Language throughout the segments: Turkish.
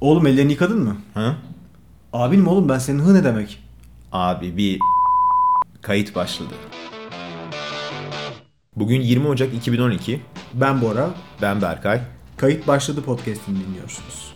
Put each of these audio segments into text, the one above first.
Oğlum ellerini yıkadın mı? Ha? Abin mi oğlum ben senin hı ne demek? Abi bir kayıt başladı. Bugün 20 Ocak 2012. Ben Bora. Ben Berkay. Kayıt başladı podcast'ini dinliyorsunuz.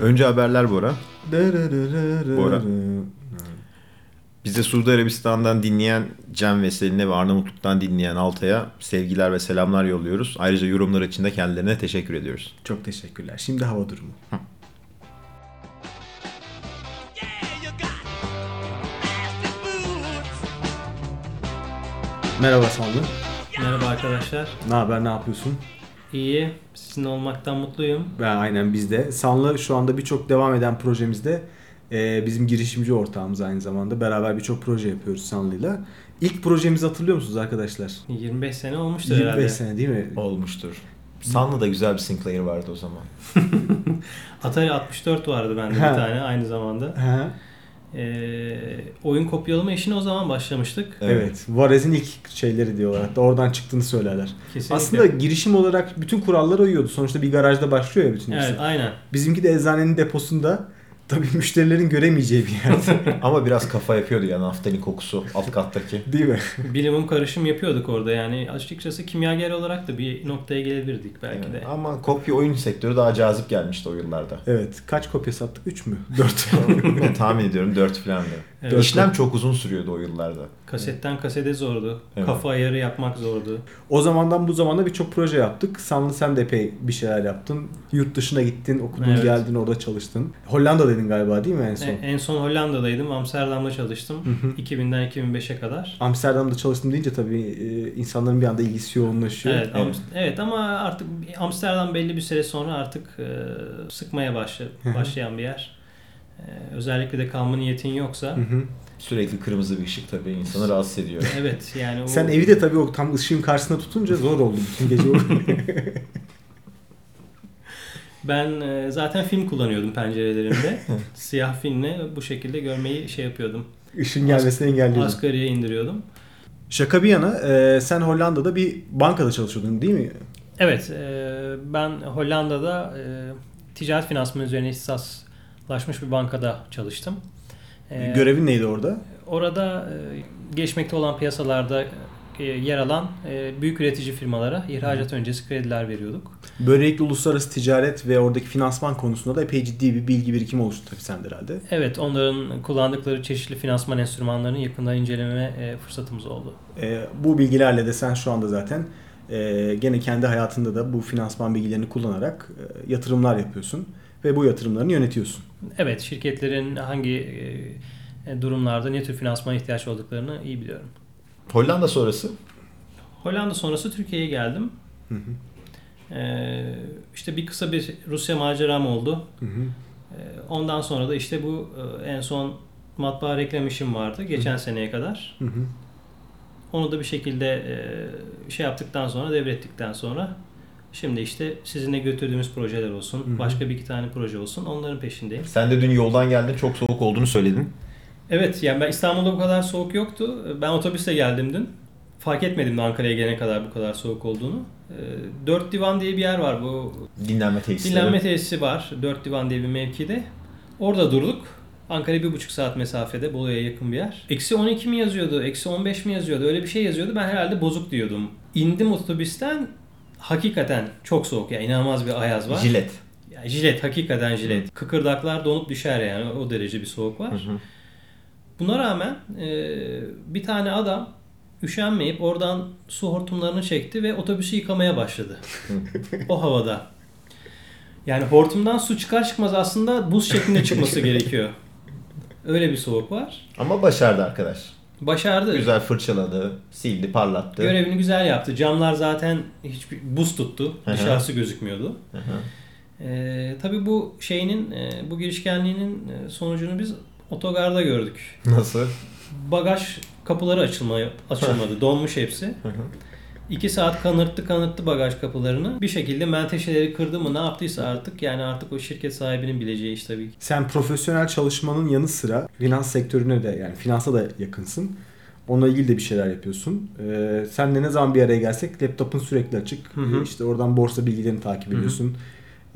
Önce haberler Bora. Bora. Bize Suudi Arabistan'dan dinleyen Cem ve Selin'e ve Arnavutluk'tan dinleyen Altay'a sevgiler ve selamlar yolluyoruz. Ayrıca yorumlar için de kendilerine teşekkür ediyoruz. Çok teşekkürler. Şimdi hava durumu. Merhaba Sanlı. Merhaba arkadaşlar. Ne haber, ne yapıyorsun? İyi. Sizinle olmaktan mutluyum. Ben aynen biz de. Sanlı şu anda birçok devam eden projemizde e, bizim girişimci ortağımız aynı zamanda. Beraber birçok proje yapıyoruz Sanlı'yla. İlk projemizi hatırlıyor musunuz arkadaşlar? 25 sene olmuştur 25 herhalde. sene değil mi? Olmuştur. Sanlı'da güzel bir Sinclair vardı o zaman. Atari 64 vardı bende bir tane aynı zamanda. He. Ee, oyun kopyalama işine o zaman başlamıştık. Evet. Evet. Varez'in ilk şeyleri diyorlar. Hatta oradan çıktığını söylerler. Kesinlikle. Aslında girişim olarak bütün kurallara uyuyordu. Sonuçta bir garajda başlıyor ya bütün Evet işler. aynen. Bizimki de eczanenin deposunda tabii müşterilerin göremeyeceği bir yerde. Ama biraz kafa yapıyordu ya naftalin kokusu alt kattaki. Değil mi? Bilimum karışım yapıyorduk orada yani. Açıkçası kimyager olarak da bir noktaya gelebilirdik belki de. Ama kopya oyun sektörü daha cazip gelmişti o yıllarda. Evet. Kaç kopya sattık? 3 mü? 4. ben tahmin ediyorum 4 falan Evet. İşlem çok uzun sürüyordu o yıllarda. Kasetten kasete zordu. Evet. Kafa ayarı yapmak zordu. o zamandan bu zamana birçok proje yaptık. Sanlı sen de epey bir şeyler yaptın. Yurt dışına gittin, okudun, Evet. geldin, orada çalıştın. Hollanda dedin galiba değil mi en son? E, En son Hollanda'daydım. Amsterdam'da çalıştım. 2000'den 2005'e kadar. Amsterdam'da çalıştım deyince tabii e, insanların bir anda ilgisi yoğunlaşıyor. Evet, Am- evet ama artık Amsterdam belli bir süre sonra artık e, sıkmaya başla, başlayan bir yer. Özellikle de kalma niyetin yoksa. Hı hı. Sürekli kırmızı bir ışık tabii insanı rahatsız ediyor. evet yani o, Sen evi de tabii o tam ışığın karşısına tutunca zor oldu bütün gece. o- ben e, zaten film kullanıyordum pencerelerimde. Siyah filmle bu şekilde görmeyi şey yapıyordum. Işın gelmesini engelliyordun. Asgariye indiriyordum. Şaka bir yana e, sen Hollanda'da bir bankada çalışıyordun değil mi? Evet, e, ben Hollanda'da e, ticaret finansmanı üzerine ihtisaslaşmış bir bankada çalıştım. E, Görevin neydi orada? Orada e, gelişmekte olan piyasalarda e, yer alan e, büyük üretici firmalara ihracat öncesi krediler veriyorduk. Böylelikle uluslararası ticaret ve oradaki finansman konusunda da epey ciddi bir bilgi birikimi oluştu tabii sende herhalde. Evet, onların kullandıkları çeşitli finansman enstrümanlarını yakından inceleme e, fırsatımız oldu. E, bu bilgilerle de sen şu anda zaten e, gene kendi hayatında da bu finansman bilgilerini kullanarak e, yatırımlar yapıyorsun ve bu yatırımlarını yönetiyorsun. Evet, şirketlerin hangi e, durumlarda ne tür finansmana ihtiyaç olduklarını iyi biliyorum. Hollanda sonrası Hollanda sonrası Türkiye'ye geldim. Hı hı. E, işte bir kısa bir Rusya maceram oldu. Hı hı. E, ondan sonra da işte bu e, en son matbaa reklam işim vardı geçen seneye kadar. Hı hı. Onu da bir şekilde e, şey yaptıktan sonra devrettikten sonra şimdi işte sizinle götürdüğümüz projeler olsun, Hı hı. başka bir iki tane proje olsun onların peşindeyim. sen de dün yoldan geldin çok soğuk olduğunu söyledin. Evet yani ben İstanbul'da bu kadar soğuk yoktu. Ben otobüste geldim dün. Fark etmedim de Ankara'ya gelene kadar bu kadar soğuk olduğunu. E, Dört Divan diye bir yer var bu. Dinlenme tesisleri. Dinlenme tesisi var. Dört Divan diye bir mevkide. Orada durduk. Ankara'ya bir buçuk saat mesafede. Bolu'ya yakın bir yer. Eksi 12 mi yazıyordu? Eksi 15 mi yazıyordu? Öyle bir şey yazıyordu. Ben herhalde bozuk diyordum. İndim otobüsten. Hakikaten çok soğuk ya. inanılmaz bir ayaz var. Jilet. Ya, jilet. Hakikaten jilet. Kıkırdaklar donup düşer yani. O derece bir soğuk var. Hı hı. Buna rağmen e, bir tane adam üşenmeyip oradan su hortumlarını çekti ve otobüsü yıkamaya başladı. o havada. Yani hortumdan su çıkar çıkmaz aslında buz şeklinde çıkması gerekiyor. Öyle bir soğuk var. Ama başardı arkadaş. Başardı. Güzel fırçaladı, sildi, parlattı. Görevini güzel yaptı. Camlar zaten hiçbir buz tuttu. Hı hı. Dışarısı gözükmüyordu. Ee, tabii bu şeyinin, e, bu girişkenliğinin e, sonucunu biz otogarda gördük. Nasıl? Bagaj kapıları açılmaya açılmadı. Donmuş hepsi. Hı hı. 2 saat kanırttı kanırttı bagaj kapılarını. Bir şekilde menteşeleri kırdı mı ne yaptıysa artık yani artık o şirket sahibinin bileceği iş tabii ki. Sen profesyonel çalışmanın yanı sıra finans sektörüne de yani finansa da yakınsın. Onunla ilgili de bir şeyler yapıyorsun. Ee, senle ne zaman bir araya gelsek laptopun sürekli açık. Hı hı. İşte oradan borsa bilgilerini takip Hı hı. ediyorsun.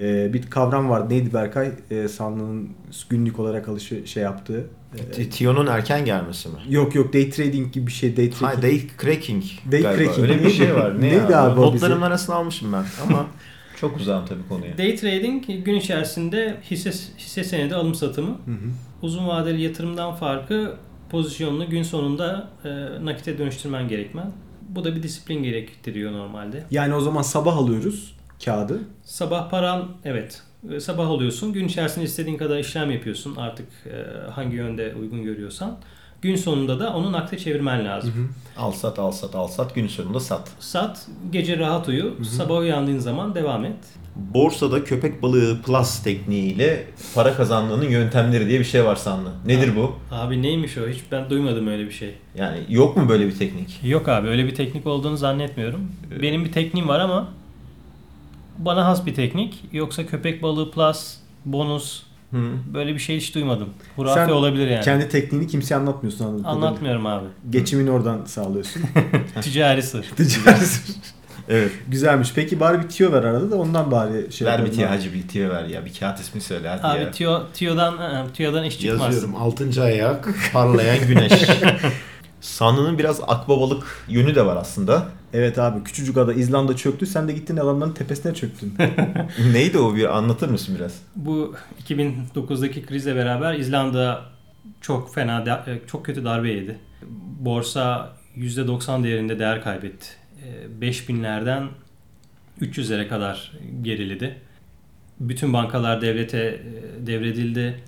Ee, bir kavram vardı. Neydi Berkay? Ee, Sanlı'nın günlük olarak alışı şey yaptığı. Tion'un erken gelmesi mi? yok yok day trading gibi bir şey. Day trading. Ha, day cracking Day galiba. cracking. Öyle bir şey var. Ne Neydi ya? abi o Notlarımın arasına almışım ben ama çok uzağım tabii konuya. Day trading gün içerisinde hisse, hisse senedi alım satımı. Hı hı. Uzun vadeli yatırımdan farkı pozisyonunu gün sonunda e, nakite dönüştürmen gerekmen. Bu da bir disiplin gerektiriyor normalde. Yani o zaman sabah alıyoruz kağıdı. Sabah paran evet sabah alıyorsun. Gün içerisinde istediğin kadar işlem yapıyorsun artık e, hangi yönde uygun görüyorsan. Gün sonunda da onu nakde çevirmen lazım. Al sat al sat al sat gün sonunda sat. Sat, gece rahat uyu, sabah uyandığın zaman devam et. Borsada köpek balığı plus tekniğiyle para kazanmanın yöntemleri diye bir şey var sandı. Nedir bu? Abi neymiş o? Hiç ben duymadım öyle bir şey. Yani yok mu böyle bir teknik? Yok abi öyle bir teknik olduğunu zannetmiyorum. Benim bir tekniğim var ama bana has bir teknik. Yoksa köpek balığı plus, bonus Hı. böyle bir şey hiç duymadım. Hurafe Sen olabilir yani. Kendi tekniğini kimseye anlatmıyorsun kadarıyla. Anlatmıyorum abi. Geçimini oradan sağlıyorsun. Ticari sır. Ticari Evet. Güzelmiş. Peki bari bir tiyo ver arada da ondan bari şey ver bir tiye hacı bir tiye ver ya. Bir kağıt ismi söyle hadi Abi ya. tiyo, tiyodan, ı, tiyodan iş çıkmaz. Yazıyorum. Altıncı ayak parlayan güneş. Sanlı'nın biraz akbabalık yönü de var aslında. Evet abi küçücük ada İzlanda çöktü. Sen de gittin adamların tepesine çöktün. Neydi o bir anlatır mısın biraz? Bu 2009'daki krizle beraber İzlanda çok fena, e, çok kötü darbe yedi. Borsa %90 değerinde değer kaybetti. E, 5000'lerden 300'lere kadar geriledi. Bütün bankalar devlete e, devredildi.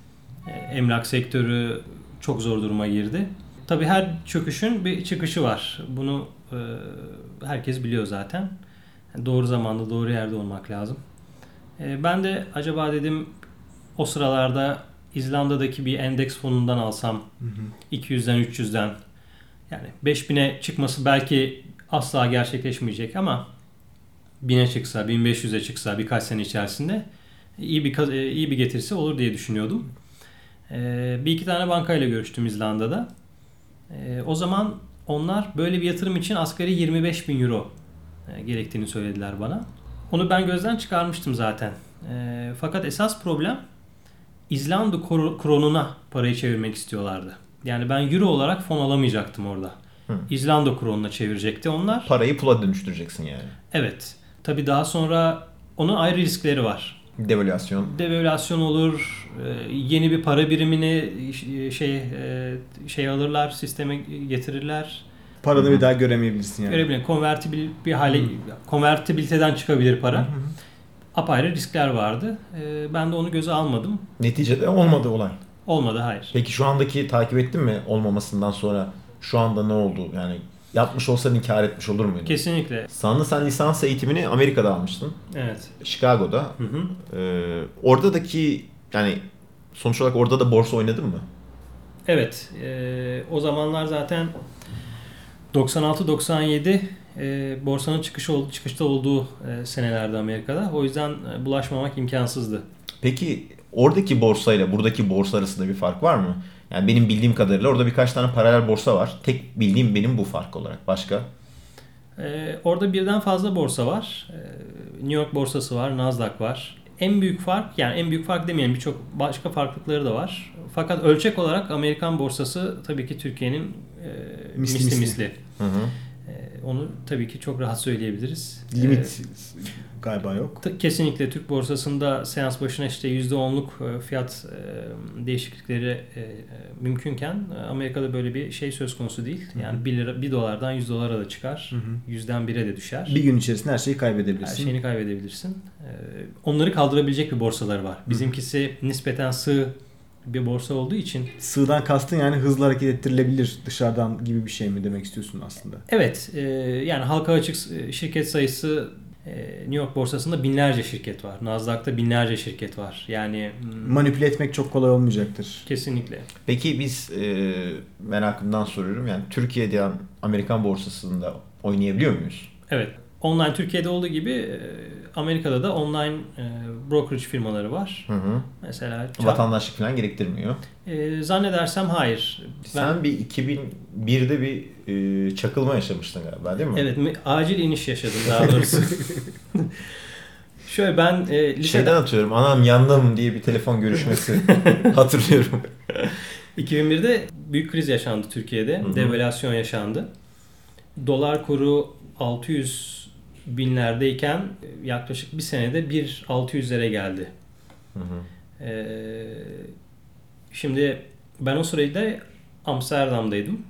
E, Emlak sektörü çok zor duruma girdi. Tabii her çöküşün bir çıkışı var. Bunu e, herkes biliyor zaten. Doğru zamanda doğru yerde olmak lazım. E, Ben de acaba dedim o sıralarda İzlanda'daki bir endeks fonundan alsam 200'den 300'den yani 5000'e çıkması belki asla gerçekleşmeyecek ama 1000'e çıksa, 1500'e çıksa birkaç sene içerisinde iyi bir e, iyi bir getirisi olur diye düşünüyordum. E, Bir iki tane bankayla görüştüm İzlanda'da. E, O zaman onlar böyle bir yatırım için asgari 25 bin euro e, gerektiğini söylediler bana. Onu ben gözden çıkarmıştım zaten. E, fakat esas problem İzlanda kro- kronuna parayı çevirmek istiyorlardı. Yani ben euro olarak fon alamayacaktım orada. Hı. İzlanda kronuna çevirecekti onlar. Parayı pula dönüştüreceksin yani. Evet. Tabii daha sonra onun ayrı riskleri var. Devalüasyon. Devalüasyon olur, e, yeni bir para birimini e, şey e, şey alırlar, sisteme getirirler. Paranı bir daha göremeyebilirsin yani. Görebilir, konvertibil bir hale, konvertibiliteden çıkabilir para. Apayrı riskler vardı. Ben de onu göze almadım. Neticede olmadı olay. Olmadı, hayır. Peki şu andaki takip ettin mi olmamasından sonra şu anda ne oldu? Yani yapmış olsan inkar etmiş olur muydun? Kesinlikle. Sanlı sen lisans eğitimini Amerika'da almıştın. Evet. Chicago'da. Hı hı. Ee, oradaki yani sonuç olarak orada da borsa oynadın mı? Evet. e, o zamanlar zaten 96-97 e, borsanın çıkış ol, çıkışta olduğu e, senelerde Amerika'da. O yüzden e, bulaşmamak imkansızdı. Peki oradaki borsayla buradaki borsa arasında bir fark var mı? Yani benim bildiğim kadarıyla orada birkaç tane paralel borsa var. Tek bildiğim benim bu fark olarak. Başka? E, orada birden fazla borsa var. E, New York borsası var, Nasdaq var. En büyük fark yani en büyük fark demeyelim birçok başka farklılıkları da var. Fakat ölçek olarak Amerikan borsası tabii ki Türkiye'nin e, Misli misli misli. misli. Hı hı. Onu tabii ki çok rahat söyleyebiliriz. Limit galiba yok. Kesinlikle Türk borsasında seans başına işte %10'luk e, fiyat e, değişiklikleri e, mümkünken Amerika'da böyle bir şey söz konusu değil. Yani 1 lira 1 dolardan 100 dolara da çıkar. Yüzden 1'e de düşer. Bir gün içerisinde her şeyi Her kaybedebilirsin. şeyini kaybedebilirsin. Onları kaldırabilecek bir borsaları var. Bizimkisi nispeten sığ bir borsa olduğu için Sığdan kastın yani hızlı hareket ettirilebilir dışarıdan gibi bir şey mi demek istiyorsun aslında? evet e, yani halka açık şirket sayısı e, New York borsasında binlerce şirket var. Nasdaq'ta binlerce şirket var. Yani hmm, Manipüle etmek çok kolay olmayacaktır. kesinlikle. Peki biz e, merakımdan soruyorum. Yani Türkiye'de Amerikan borsasında oynayabiliyor muyuz? Evet. Online Türkiye'de olduğu gibi e, Amerika'da da online e, brokerage firmaları var. Hı hı. Mesela Vatandaşlık falan gerektirmiyor. e, zannedersem hayır. Ben- Sen bir 2001'de bir e, çakılma yaşamıştın galiba değil mi? Evet, acil iniş yaşadım daha doğrusu. Şöyle ben e, liseden Şeyden atıyorum anam yandım diye bir telefon görüşmesi hatırlıyorum. 2001'de büyük kriz yaşandı Türkiye'de. Hı hı. Devalüasyon yaşandı. Dolar kuru 600 binlerdeyken e, yaklaşık bir senede 1 600'lere geldi. Hı hı. Ee, şimdi ben o sırada Amsterdam'daydım.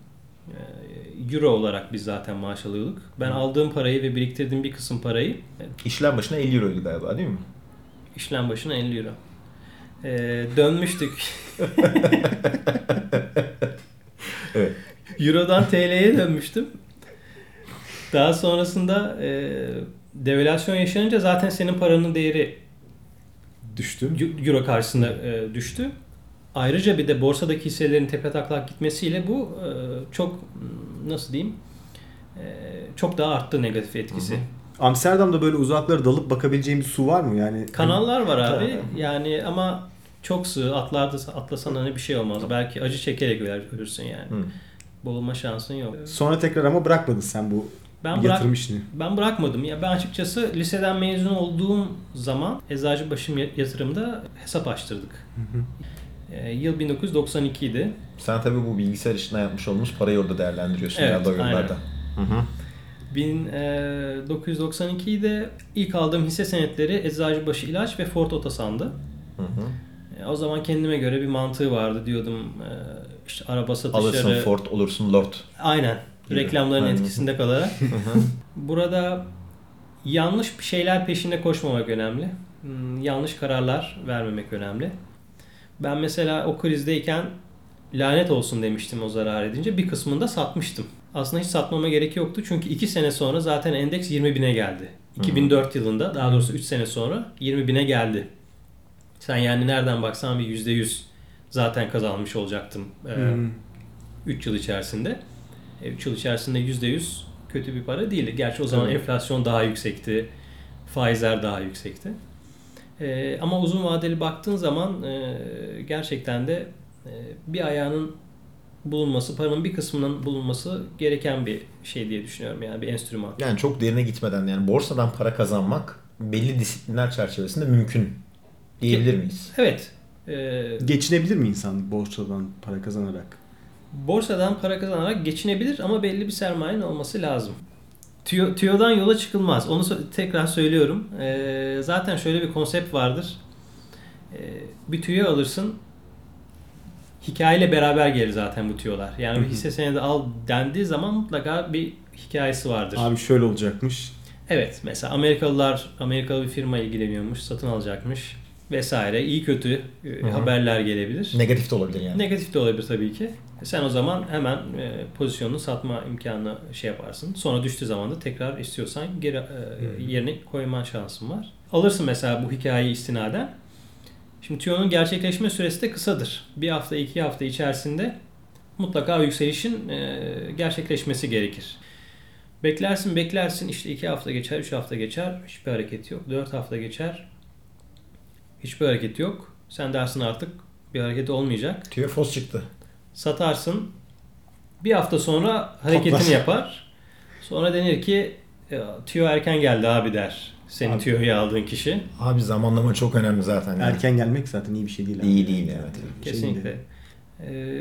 Ee, Euro olarak biz zaten maaş alıyorduk. Ben Hı. aldığım parayı ve biriktirdiğim bir kısım parayı İşlem başına 50 euroydu galiba değil mi? işlem başına 50 euro. Ee, dönmüştük. Evet. Euro'dan TL'ye dönmüştüm. Daha sonrasında e, devalüasyon yaşanınca zaten senin paranın değeri Düştüm. Euro karşısında e, düştü. Ayrıca bir de borsadaki hisselerin tepe taklak gitmesiyle bu e, çok nasıl diyeyim e, çok daha arttı negatif etkisi. Hı hı. Amsterdam'da böyle uzaklara dalıp bakabileceğim bir su var mı? Yani Kanallar var abi. Tamam. Yani ama çok sığ. Atlarda atlasan hani bir şey olmaz. Belki acı çekerek ölürsün yani. Hı. Boğulma şansın yok. Sonra tekrar ama bırakmadın sen bu Ben bırak yatırım işini. ben bırakmadım. Ya ben açıkçası liseden mezun olduğum zaman Eczacıbaşı yatırımda hesap açtırdık. E, yıl 1992 idi. Sen tabii bu bilgisayar işinden yapmış olduğumuz parayı orada değerlendiriyorsun Evet, herhalde o yıllarda. Hı hı. 1992'de ilk aldığım hisse senetleri Eczacıbaşı İlaç ve Ford Otosan'dı. Hı hı. E, O zaman kendime göre bir mantığı vardı diyordum e, işte araba satışları. Alırsın Ford olursun Lord. Aynen. Reklamların Aynen. etkisinde kalarak. Burada yanlış bir şeyler peşinde koşmamak önemli. Hmm, Yanlış kararlar vermemek önemli. Ben mesela o krizdeyken lanet olsun demiştim o zarar edince. Bir kısmını da satmıştım. Aslında hiç satmama gerek yoktu. Çünkü 2 sene sonra zaten endeks 20 bine geldi. 2004 yılında daha doğrusu 3 sene sonra 20 bine geldi. Sen yani nereden baksan bir %100 zaten kazanmış olacaktım. Ee, Hmm. 3 yıl içerisinde. 3 yıl içerisinde %100 kötü bir para değildi. Gerçi o zaman Tabii. enflasyon daha yüksekti. Faizler daha yüksekti. Ee, ama uzun vadeli baktığın zaman e, gerçekten de e, bir ayağının bulunması, paranın bir kısmının bulunması gereken bir şey diye düşünüyorum. Yani bir enstrüman. Yani çok derine gitmeden yani borsadan para kazanmak belli disiplinler çerçevesinde mümkün diyebilir miyiz? Evet. e, Geçinebilir mi insan borsadan para kazanarak? Borsadan para kazanarak geçinebilir ama belli bir sermayenin olması lazım. Tüyo, tüyodan yola çıkılmaz. Onu tekrar söylüyorum. Ee, zaten şöyle bir konsept vardır. Ee, bir tüyo alırsın. Hikayeyle beraber gelir zaten bu tüyolar. Yani bir hisse senedi al dendiği zaman mutlaka bir hikayesi vardır. Abi şöyle olacakmış. Evet mesela Amerikalılar Amerikalı bir firma ilgileniyormuş, satın alacakmış vesaire. İyi kötü e, Hı hı. haberler gelebilir. Negatif de olabilir yani. Negatif de olabilir tabii ki. Sen o zaman hemen e, pozisyonunu satma imkanını şey yaparsın. Sonra düştüğü zaman da tekrar istiyorsan geri e, yerine koyma şansın var. Alırsın mesela bu hikayeyi istinaden. Şimdi tüyonun gerçekleşme süresi de kısadır. Bir hafta iki hafta içerisinde mutlaka yükselişin e, gerçekleşmesi gerekir. Beklersin beklersin işte iki hafta geçer, üç hafta geçer. Hiçbir hareket yok. Dört hafta geçer. Hiçbir hareket yok. Sen dersin artık bir hareket olmayacak. Tüyo fos çıktı. Satarsın. Bir hafta sonra hareketini Patlar. yapar. Sonra denir ki "Ya, tüyo erken geldi abi der. Senin Abi. tüyoyu aldığın kişi. Abi zamanlama çok önemli zaten. Yani. Erken gelmek zaten iyi bir şey değil. abi. İyi değil evet. Şey Kesinlikle. değil.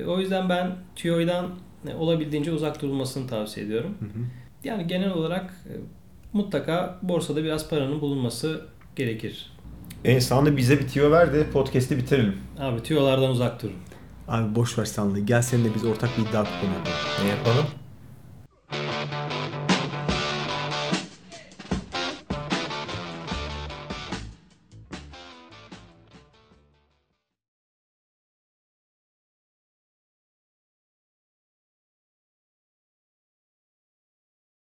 Ee, o yüzden ben tüyoydan e, olabildiğince uzak durulmasını tavsiye ediyorum. Hı hı. Yani genel olarak e, mutlaka borsada biraz paranın bulunması gerekir. E, sana da bize bir tüyo ver de podcast'i bitirelim. Abi tüyolardan uzak durun. Abi boş ver sanlığı. Gel seninle biz ortak bir iddia kuponu yapalım. Ne yapalım?